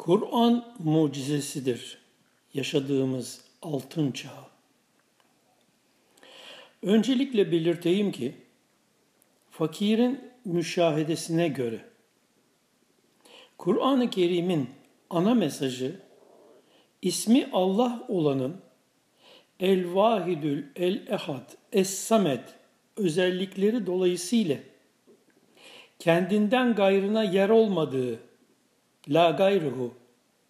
Kur'an mucizesidir yaşadığımız altın çağ. Öncelikle belirteyim ki fakirin müşahedesine göre Kur'an-ı Kerim'in ana mesajı ismi Allah olanın El-Vahidül El-Ehad Es-Samet özellikleri dolayısıyla kendinden gayrına yer olmadığı la gayruhu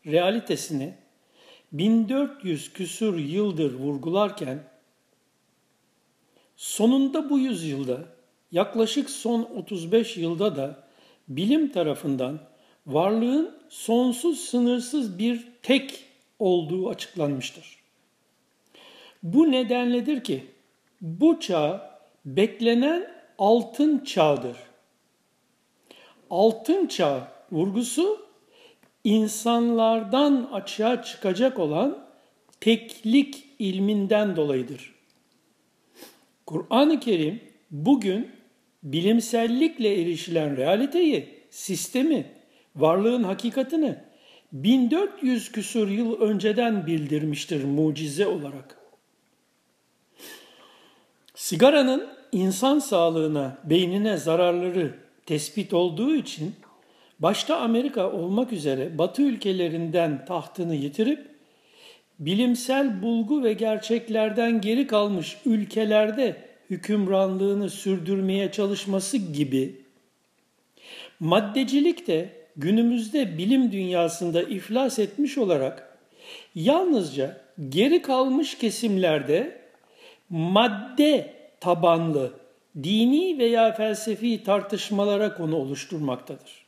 realitesini 1400 küsur yıldır vurgularken sonunda bu yüzyılda yaklaşık son 35 yılda da bilim tarafından varlığın sonsuz sınırsız bir tek olduğu açıklanmıştır. Bu nedenledir ki bu çağ beklenen altın çağdır. Altın çağ vurgusu insanlardan açığa çıkacak olan teklik ilminden dolayıdır. Kur'an-ı Kerim bugün bilimsellikle erişilen realiteyi, sistemi, varlığın hakikatini 1400 küsur yıl önceden bildirmiştir mucize olarak. Sigaranın insan sağlığına, beynine zararları tespit olduğu için başta Amerika olmak üzere Batı ülkelerinden tahtını yitirip bilimsel bulgu ve gerçeklerden geri kalmış ülkelerde hükümranlığını sürdürmeye çalışması gibi. Maddecilik de günümüzde bilim dünyasında iflas etmiş olarak yalnızca geri kalmış kesimlerde madde tabanlı dini veya felsefi tartışmalara konu oluşturmaktadır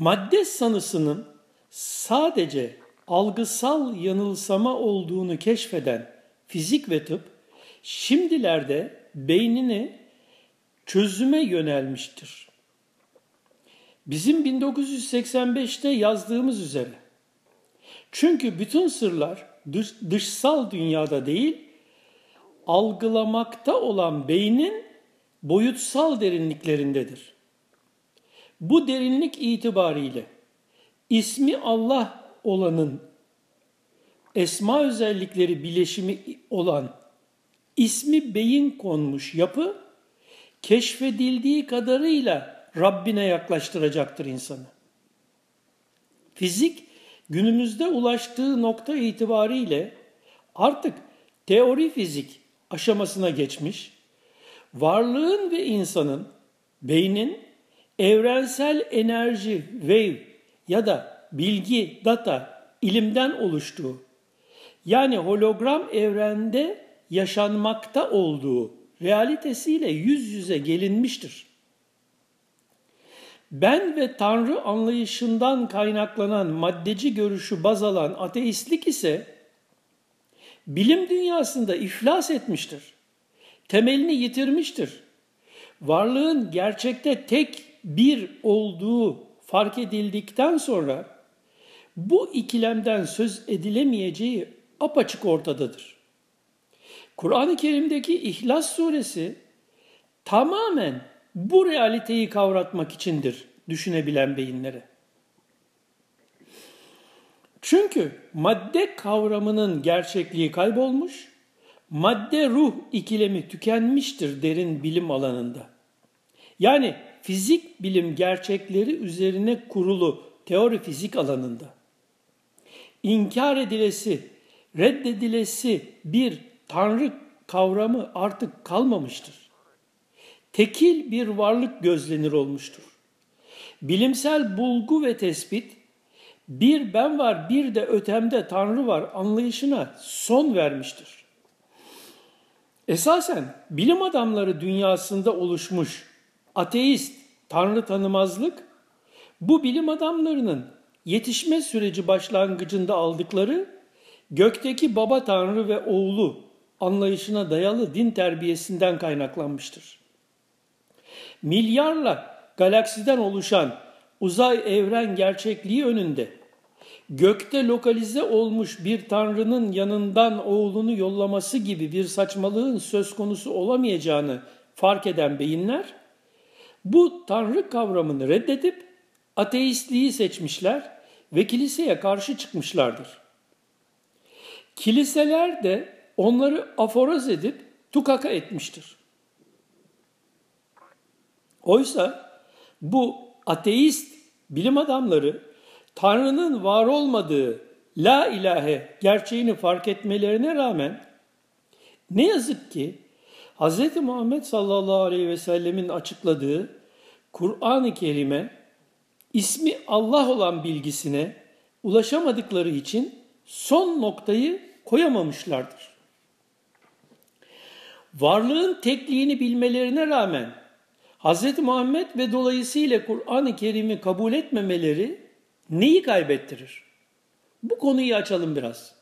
madde sanısının sadece algısal yanılsama olduğunu keşfeden fizik ve tıp şimdilerde beynini çözüme yönelmiştir. Bizim 1985'te yazdığımız üzere. Çünkü bütün sırlar dış, dışsal dünyada değil, algılamakta olan beynin boyutsal derinliklerindedir. Bu derinlik itibariyle ismi Allah olanın esma özellikleri bileşimi olan ismi beyin konmuş yapı keşfedildiği kadarıyla Rabbine yaklaştıracaktır insanı. Fizik günümüzde ulaştığı nokta itibariyle artık teori fizik aşamasına geçmiş, varlığın ve insanın, beynin evrensel enerji, wave ya da bilgi, data, ilimden oluştuğu, yani hologram evrende yaşanmakta olduğu realitesiyle yüz yüze gelinmiştir. Ben ve Tanrı anlayışından kaynaklanan maddeci görüşü baz alan ateistlik ise bilim dünyasında iflas etmiştir. Temelini yitirmiştir. Varlığın gerçekte tek bir olduğu fark edildikten sonra bu ikilemden söz edilemeyeceği apaçık ortadadır. Kur'an-ı Kerim'deki İhlas suresi tamamen bu realiteyi kavratmak içindir düşünebilen beyinlere. Çünkü madde kavramının gerçekliği kaybolmuş, madde ruh ikilemi tükenmiştir derin bilim alanında. Yani fizik bilim gerçekleri üzerine kurulu teori fizik alanında inkar edilesi, reddedilesi bir tanrı kavramı artık kalmamıştır. Tekil bir varlık gözlenir olmuştur. Bilimsel bulgu ve tespit bir ben var bir de ötemde tanrı var anlayışına son vermiştir. Esasen bilim adamları dünyasında oluşmuş ateist, tanrı tanımazlık bu bilim adamlarının yetişme süreci başlangıcında aldıkları gökteki baba tanrı ve oğlu anlayışına dayalı din terbiyesinden kaynaklanmıştır. Milyarla galaksiden oluşan uzay evren gerçekliği önünde gökte lokalize olmuş bir tanrının yanından oğlunu yollaması gibi bir saçmalığın söz konusu olamayacağını fark eden beyinler bu tanrı kavramını reddedip ateistliği seçmişler ve kiliseye karşı çıkmışlardır. Kiliseler de onları aforoz edip tukaka etmiştir. Oysa bu ateist bilim adamları Tanrı'nın var olmadığı la ilahe gerçeğini fark etmelerine rağmen ne yazık ki Hz. Muhammed sallallahu aleyhi ve sellemin açıkladığı Kur'an-ı Kerim'e ismi Allah olan bilgisine ulaşamadıkları için son noktayı koyamamışlardır. Varlığın tekliğini bilmelerine rağmen Hz. Muhammed ve dolayısıyla Kur'an-ı Kerim'i kabul etmemeleri neyi kaybettirir? Bu konuyu açalım biraz.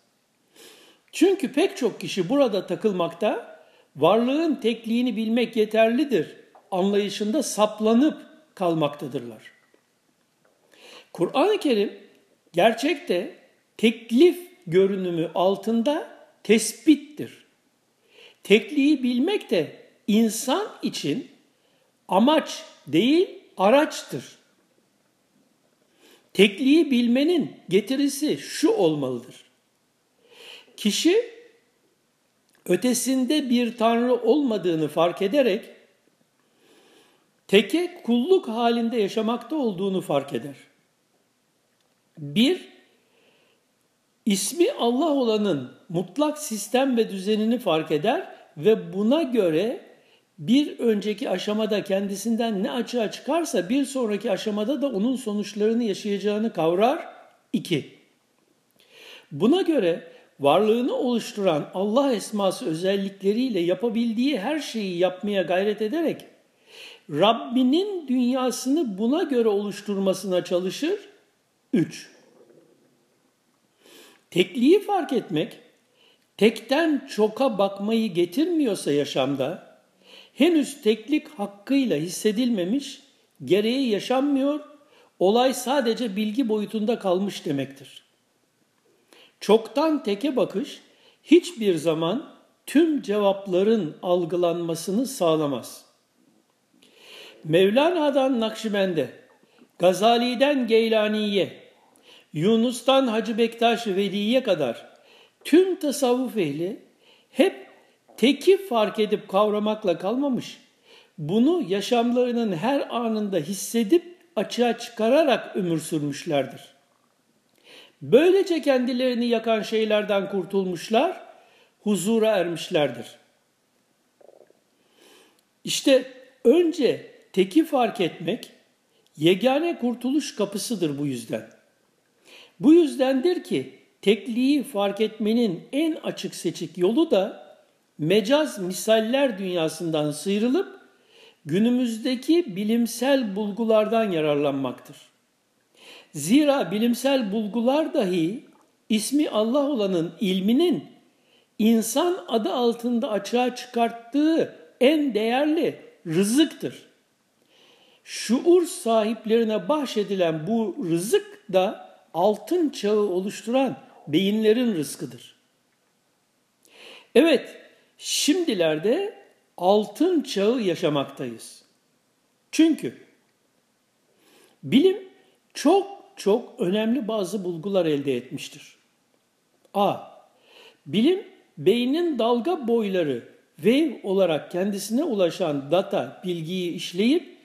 Çünkü pek çok kişi burada takılmakta, varlığın tekliğini bilmek yeterlidir anlayışında saplanıp kalmaktadırlar. Kur'an-ı Kerim gerçekte teklif görünümü altında tespittir. Tekliği bilmek de insan için amaç değil araçtır. Tekliği bilmenin getirisi şu olmalıdır. Kişi ötesinde bir tanrı olmadığını fark ederek teke kulluk halinde yaşamakta olduğunu fark eder. Bir, ismi Allah olanın mutlak sistem ve düzenini fark eder ve buna göre bir önceki aşamada kendisinden ne açığa çıkarsa bir sonraki aşamada da onun sonuçlarını yaşayacağını kavrar. 2. Buna göre varlığını oluşturan Allah esması özellikleriyle yapabildiği her şeyi yapmaya gayret ederek Rabbinin dünyasını buna göre oluşturmasına çalışır. 3. Tekliği fark etmek, tekten çoka bakmayı getirmiyorsa yaşamda, henüz teklik hakkıyla hissedilmemiş, gereği yaşanmıyor, olay sadece bilgi boyutunda kalmış demektir. Çoktan teke bakış hiçbir zaman tüm cevapların algılanmasını sağlamaz. Mevlana'dan Nakşibend'e, Gazali'den Geylani'ye, Yunus'tan Hacı Bektaş Veli'ye kadar tüm tasavvuf ehli hep teki fark edip kavramakla kalmamış, bunu yaşamlarının her anında hissedip açığa çıkararak ömür sürmüşlerdir. Böylece kendilerini yakan şeylerden kurtulmuşlar, huzura ermişlerdir. İşte önce teki fark etmek yegane kurtuluş kapısıdır bu yüzden. Bu yüzdendir ki tekliği fark etmenin en açık seçik yolu da mecaz misaller dünyasından sıyrılıp günümüzdeki bilimsel bulgulardan yararlanmaktır. Zira bilimsel bulgular dahi ismi Allah olanın ilminin insan adı altında açığa çıkarttığı en değerli rızıktır. Şuur sahiplerine bahşedilen bu rızık da altın çağı oluşturan beyinlerin rızkıdır. Evet, şimdilerde altın çağı yaşamaktayız. Çünkü bilim çok çok önemli bazı bulgular elde etmiştir. A. Bilim beynin dalga boyları wave olarak kendisine ulaşan data bilgiyi işleyip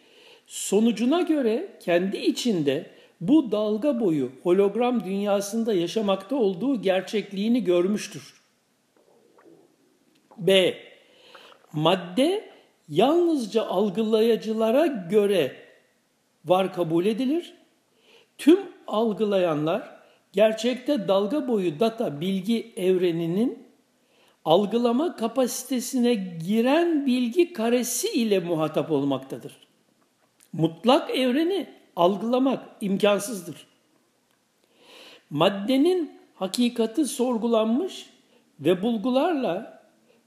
sonucuna göre kendi içinde bu dalga boyu hologram dünyasında yaşamakta olduğu gerçekliğini görmüştür. B. Madde yalnızca algılayıcılara göre var kabul edilir. Tüm algılayanlar gerçekte dalga boyu data bilgi evreninin algılama kapasitesine giren bilgi karesi ile muhatap olmaktadır. Mutlak evreni algılamak imkansızdır. Maddenin hakikati sorgulanmış ve bulgularla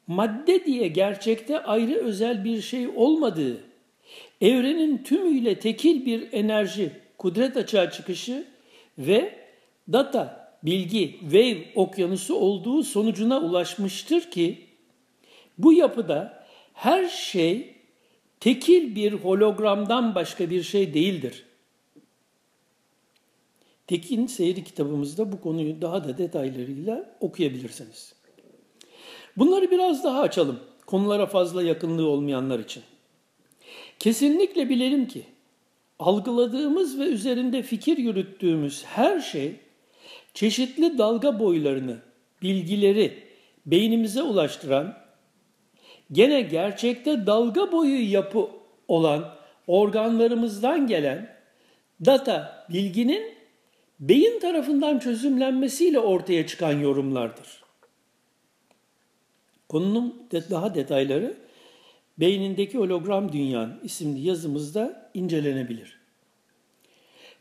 madde diye gerçekte ayrı özel bir şey olmadığı, evrenin tümüyle tekil bir enerji, kudret açığa çıkışı ve data, bilgi, wave okyanusu olduğu sonucuna ulaşmıştır ki bu yapıda her şey tekil bir hologramdan başka bir şey değildir. Tekin Seyri kitabımızda bu konuyu daha da detaylarıyla okuyabilirsiniz. Bunları biraz daha açalım. Konulara fazla yakınlığı olmayanlar için. Kesinlikle bilelim ki algıladığımız ve üzerinde fikir yürüttüğümüz her şey çeşitli dalga boylarını, bilgileri beynimize ulaştıran, gene gerçekte dalga boyu yapı olan organlarımızdan gelen data, bilginin beyin tarafından çözümlenmesiyle ortaya çıkan yorumlardır. Konunun daha detayları Beynindeki Hologram Dünyan isimli yazımızda incelenebilir.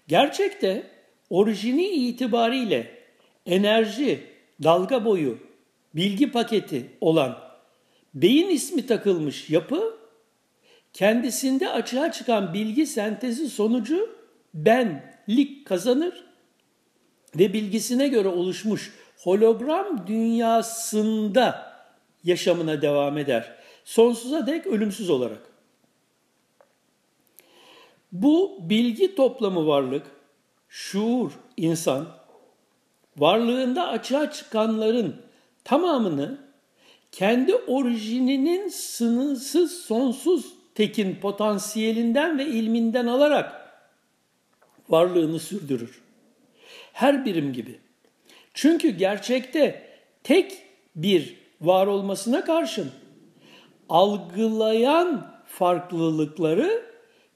Gerçekte orijini itibariyle enerji, dalga boyu, bilgi paketi olan beyin ismi takılmış yapı kendisinde açığa çıkan bilgi sentezi sonucu benlik kazanır ve bilgisine göre oluşmuş hologram dünyasında yaşamına devam eder. Sonsuza dek ölümsüz olarak. Bu bilgi toplamı varlık, şuur, insan, varlığında açığa çıkanların tamamını kendi orijininin sınırsız, sonsuz tekin potansiyelinden ve ilminden alarak varlığını sürdürür. Her birim gibi. Çünkü gerçekte tek bir var olmasına karşın algılayan farklılıkları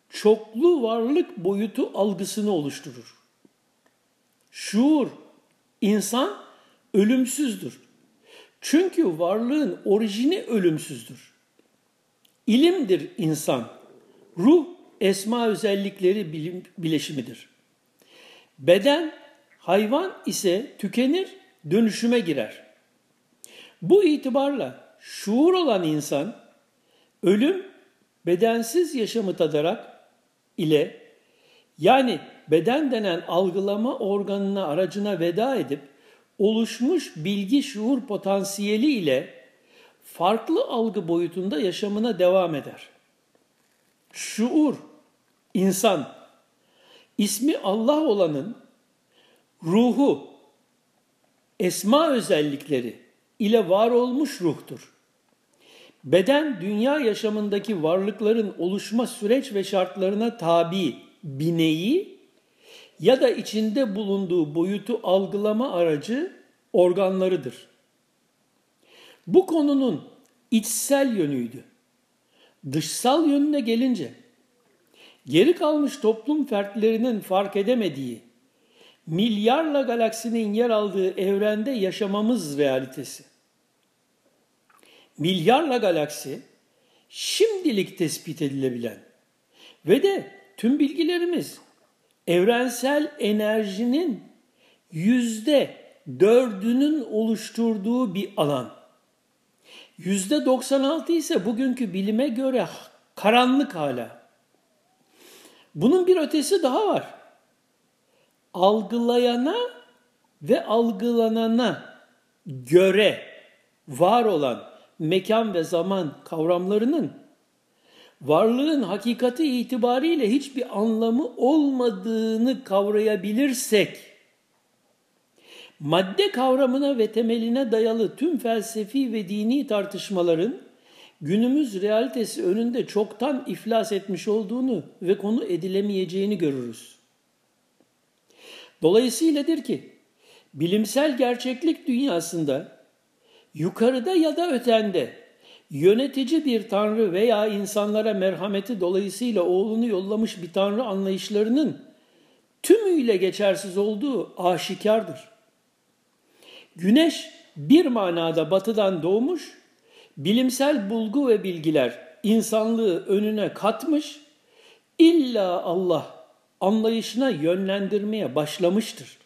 çoklu varlık boyutu algısını oluşturur. Şuur, insan ölümsüzdür. Çünkü varlığın orijini ölümsüzdür. İlimdir insan. Ruh esma özellikleri bilim, bileşimidir. Beden, hayvan ise tükenir, dönüşüme girer. Bu itibarla şuur olan insan ölüm bedensiz yaşamı tadarak ile yani beden denen algılama organına aracına veda edip oluşmuş bilgi şuur potansiyeli ile farklı algı boyutunda yaşamına devam eder. Şuur, insan, ismi Allah olanın ruhu, esma özellikleri ile var olmuş ruhtur. Beden dünya yaşamındaki varlıkların oluşma süreç ve şartlarına tabi bineği ya da içinde bulunduğu boyutu algılama aracı organlarıdır. Bu konunun içsel yönüydü. Dışsal yönüne gelince geri kalmış toplum fertlerinin fark edemediği milyarla galaksinin yer aldığı evrende yaşamamız realitesi milyarla galaksi şimdilik tespit edilebilen ve de tüm bilgilerimiz evrensel enerjinin yüzde dördünün oluşturduğu bir alan. Yüzde 96 ise bugünkü bilime göre karanlık hala. Bunun bir ötesi daha var. Algılayana ve algılanana göre var olan mekan ve zaman kavramlarının varlığın hakikati itibariyle hiçbir anlamı olmadığını kavrayabilirsek, madde kavramına ve temeline dayalı tüm felsefi ve dini tartışmaların günümüz realitesi önünde çoktan iflas etmiş olduğunu ve konu edilemeyeceğini görürüz. Dolayısıyladır ki bilimsel gerçeklik dünyasında yukarıda ya da ötende yönetici bir tanrı veya insanlara merhameti dolayısıyla oğlunu yollamış bir tanrı anlayışlarının tümüyle geçersiz olduğu aşikardır. Güneş bir manada batıdan doğmuş, bilimsel bulgu ve bilgiler insanlığı önüne katmış, illa Allah anlayışına yönlendirmeye başlamıştır.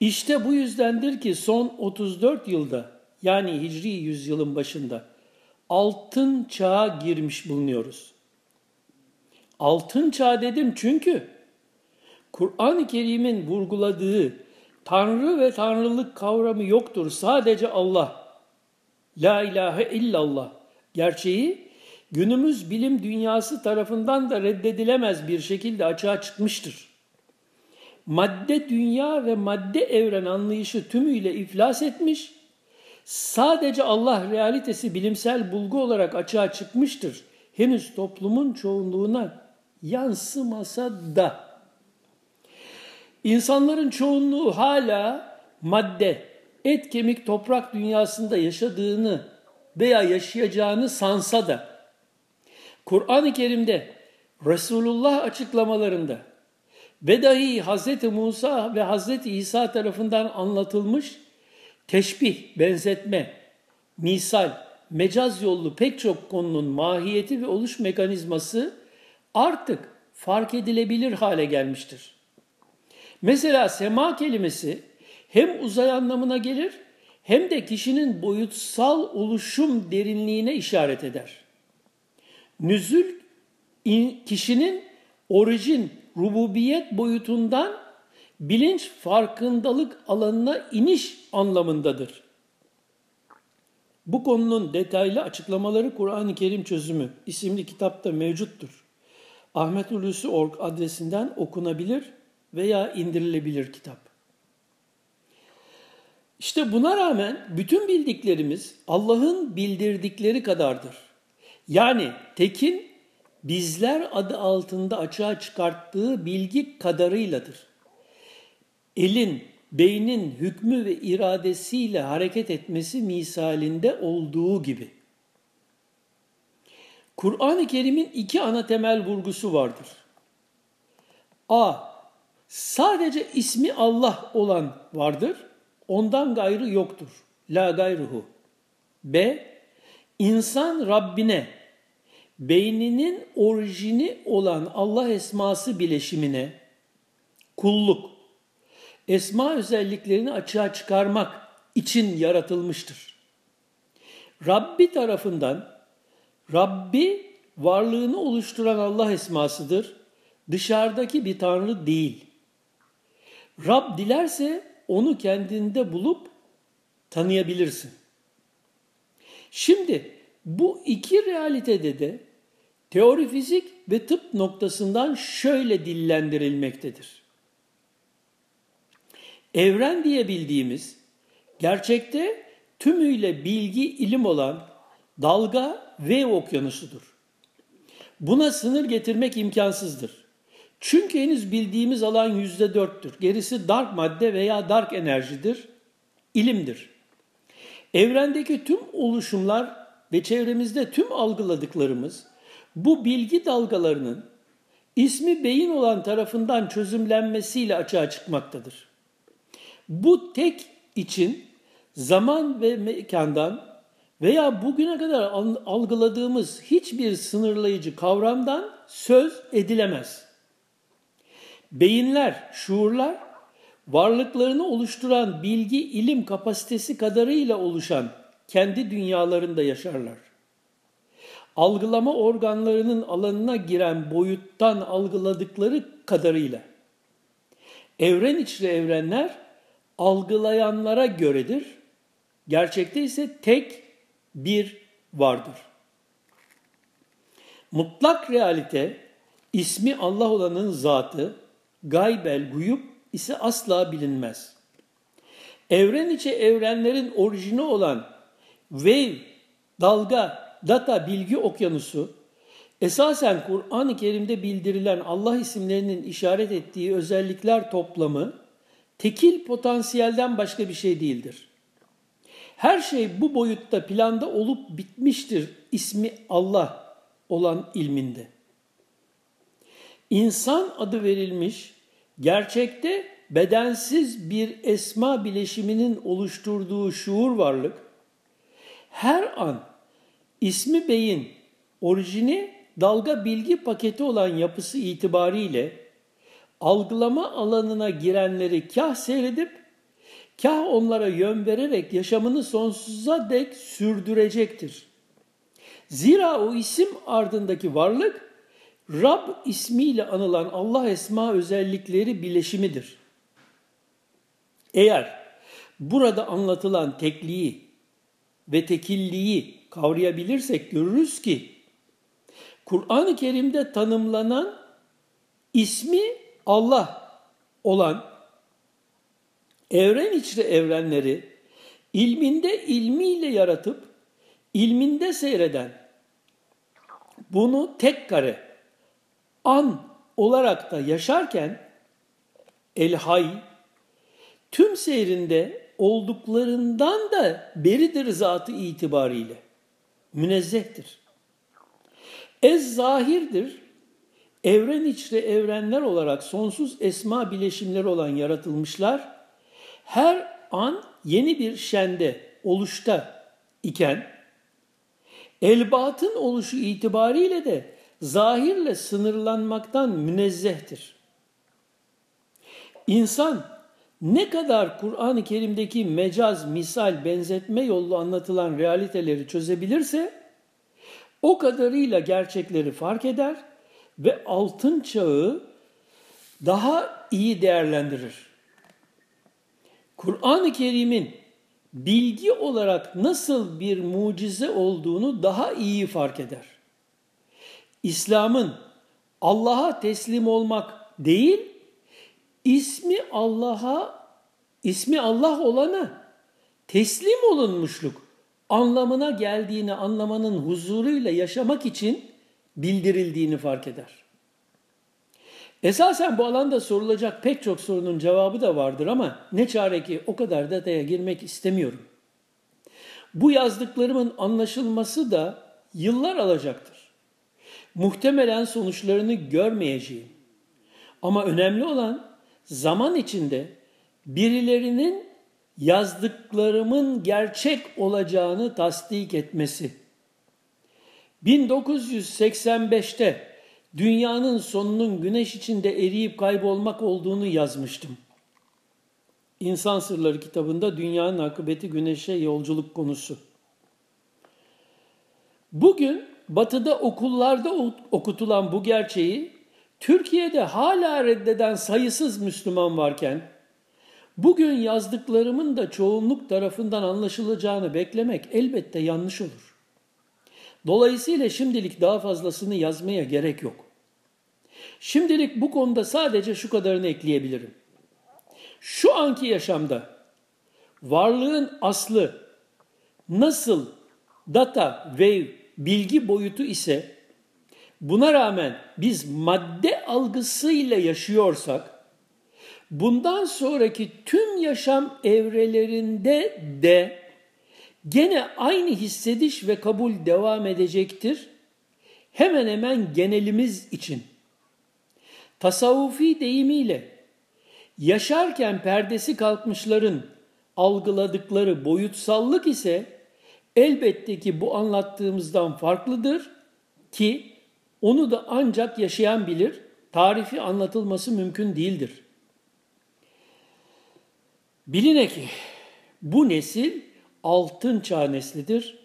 İşte bu yüzdendir ki son 34 yılda yani Hicri yüzyılın başında altın çağa girmiş bulunuyoruz. Altın çağ dedim çünkü Kur'an-ı Kerim'in vurguladığı Tanrı ve Tanrılık kavramı yoktur. Sadece Allah. La ilahe illallah. Gerçeği günümüz bilim dünyası tarafından da reddedilemez bir şekilde açığa çıkmıştır. Madde dünya ve madde evren anlayışı tümüyle iflas etmiş, sadece Allah realitesi bilimsel bulgu olarak açığa çıkmıştır. Henüz toplumun çoğunluğuna yansımasa da. İnsanların çoğunluğu hala madde, et kemik toprak dünyasında yaşadığını veya yaşayacağını sansa da Kur'an-ı Kerim'de Resulullah açıklamalarında ve dahi Hz. Musa ve Hz. İsa tarafından anlatılmış teşbih, benzetme, misal, mecaz yollu pek çok konunun mahiyeti ve oluş mekanizması artık fark edilebilir hale gelmiştir. Mesela sema kelimesi hem uzay anlamına gelir hem de kişinin boyutsal oluşum derinliğine işaret eder. Nüzül kişinin orijin, rububiyet boyutundan bilinç farkındalık alanına iniş anlamındadır. Bu konunun detaylı açıklamaları Kur'an-ı Kerim Çözümü isimli kitapta mevcuttur. Ahmet Hulusi Org adresinden okunabilir veya indirilebilir kitap. İşte buna rağmen bütün bildiklerimiz Allah'ın bildirdikleri kadardır. Yani tekin bizler adı altında açığa çıkarttığı bilgi kadarıyladır. Elin, beynin hükmü ve iradesiyle hareket etmesi misalinde olduğu gibi. Kur'an-ı Kerim'in iki ana temel vurgusu vardır. A. Sadece ismi Allah olan vardır, ondan gayrı yoktur. La gayruhu. B. İnsan Rabbine, beyninin orijini olan Allah esması bileşimine kulluk, esma özelliklerini açığa çıkarmak için yaratılmıştır. Rabbi tarafından Rabbi varlığını oluşturan Allah esmasıdır. Dışarıdaki bir tanrı değil. Rab dilerse onu kendinde bulup tanıyabilirsin. Şimdi bu iki realitede de teori fizik ve tıp noktasından şöyle dillendirilmektedir. Evren diye bildiğimiz, gerçekte tümüyle bilgi, ilim olan dalga ve okyanusudur. Buna sınır getirmek imkansızdır. Çünkü henüz bildiğimiz alan yüzde dörttür. Gerisi dark madde veya dark enerjidir, ilimdir. Evrendeki tüm oluşumlar ve çevremizde tüm algıladıklarımız bu bilgi dalgalarının ismi beyin olan tarafından çözümlenmesiyle açığa çıkmaktadır. Bu tek için zaman ve mekandan veya bugüne kadar algıladığımız hiçbir sınırlayıcı kavramdan söz edilemez. Beyinler, şuurlar, varlıklarını oluşturan bilgi, ilim kapasitesi kadarıyla oluşan kendi dünyalarında yaşarlar. Algılama organlarının alanına giren boyuttan algıladıkları kadarıyla. Evren içre evrenler algılayanlara göredir. Gerçekte ise tek bir vardır. Mutlak realite ismi Allah olanın zatı, gaybel guyup ise asla bilinmez. Evren içi evrenlerin orijini olan wave, dalga, data, bilgi okyanusu esasen Kur'an-ı Kerim'de bildirilen Allah isimlerinin işaret ettiği özellikler toplamı tekil potansiyelden başka bir şey değildir. Her şey bu boyutta planda olup bitmiştir ismi Allah olan ilminde. İnsan adı verilmiş, gerçekte bedensiz bir esma bileşiminin oluşturduğu şuur varlık, her an ismi beyin orijini dalga bilgi paketi olan yapısı itibariyle algılama alanına girenleri kah seyredip kah onlara yön vererek yaşamını sonsuza dek sürdürecektir. Zira o isim ardındaki varlık Rab ismiyle anılan Allah esma özellikleri bileşimidir. Eğer burada anlatılan tekliği ve tekilliği kavrayabilirsek görürüz ki Kur'an-ı Kerim'de tanımlanan ismi Allah olan evren içri evrenleri ilminde ilmiyle yaratıp ilminde seyreden bunu tek kare an olarak da yaşarken el-hay tüm seyrinde olduklarından da beridir zatı itibariyle. Münezzehtir. Ez zahirdir. Evren içre evrenler olarak sonsuz esma bileşimleri olan yaratılmışlar. Her an yeni bir şende, oluşta iken elbatın oluşu itibariyle de zahirle sınırlanmaktan münezzehtir. İnsan ne kadar Kur'an-ı Kerim'deki mecaz, misal, benzetme yollu anlatılan realiteleri çözebilirse o kadarıyla gerçekleri fark eder ve altın çağı daha iyi değerlendirir. Kur'an-ı Kerim'in bilgi olarak nasıl bir mucize olduğunu daha iyi fark eder. İslam'ın Allah'a teslim olmak değil, ismi Allah'a, ismi Allah olana teslim olunmuşluk anlamına geldiğini anlamanın huzuruyla yaşamak için bildirildiğini fark eder. Esasen bu alanda sorulacak pek çok sorunun cevabı da vardır ama ne çare ki o kadar detaya girmek istemiyorum. Bu yazdıklarımın anlaşılması da yıllar alacaktır. Muhtemelen sonuçlarını görmeyeceğim. Ama önemli olan zaman içinde birilerinin yazdıklarımın gerçek olacağını tasdik etmesi. 1985'te dünyanın sonunun güneş içinde eriyip kaybolmak olduğunu yazmıştım. İnsan Sırları kitabında dünyanın akıbeti güneşe yolculuk konusu. Bugün batıda okullarda okutulan bu gerçeği Türkiye'de hala reddeden sayısız Müslüman varken bugün yazdıklarımın da çoğunluk tarafından anlaşılacağını beklemek elbette yanlış olur. Dolayısıyla şimdilik daha fazlasını yazmaya gerek yok. Şimdilik bu konuda sadece şu kadarını ekleyebilirim. Şu anki yaşamda varlığın aslı nasıl data ve bilgi boyutu ise buna rağmen biz madde algısıyla yaşıyorsak bundan sonraki tüm yaşam evrelerinde de gene aynı hissediş ve kabul devam edecektir. Hemen hemen genelimiz için. Tasavvufi deyimiyle yaşarken perdesi kalkmışların algıladıkları boyutsallık ise elbette ki bu anlattığımızdan farklıdır ki onu da ancak yaşayan bilir, tarifi anlatılması mümkün değildir. Biline ki bu nesil altın çağ neslidir.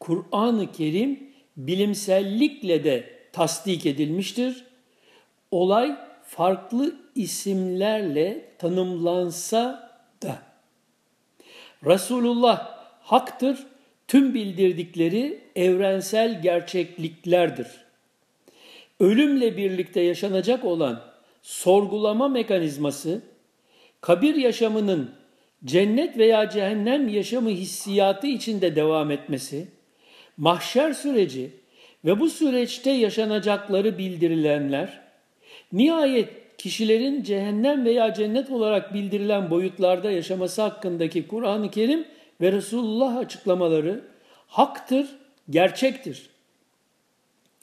Kur'an-ı Kerim bilimsellikle de tasdik edilmiştir. Olay farklı isimlerle tanımlansa da. Resulullah haktır, tüm bildirdikleri evrensel gerçekliklerdir.'' Ölümle birlikte yaşanacak olan sorgulama mekanizması, kabir yaşamının cennet veya cehennem yaşamı hissiyatı içinde devam etmesi, mahşer süreci ve bu süreçte yaşanacakları bildirilenler, nihayet kişilerin cehennem veya cennet olarak bildirilen boyutlarda yaşaması hakkındaki Kur'an-ı Kerim ve Resulullah açıklamaları haktır, gerçektir.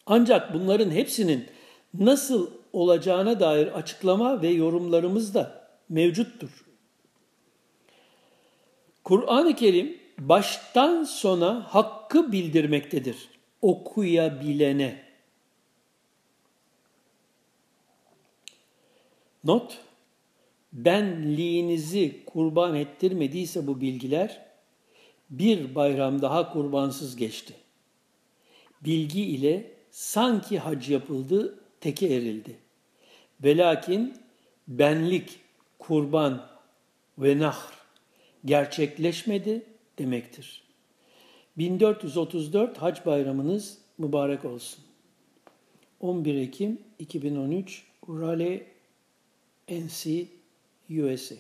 Ancak bunların hepsinin nasıl olacağına dair açıklama ve yorumlarımız da mevcuttur. Kur'an-ı Kerim baştan sona hakkı bildirmektedir okuyabilene. Not, benliğinizi kurban ettirmediyse bu bilgiler, bir bayram daha kurbansız geçti. Bilgi ile sanki hac yapıldı, teke erildi. Velakin benlik, kurban ve nahr gerçekleşmedi demektir. 1434 Hac Bayramınız mübarek olsun. 11 Ekim 2013 Raleigh NC USA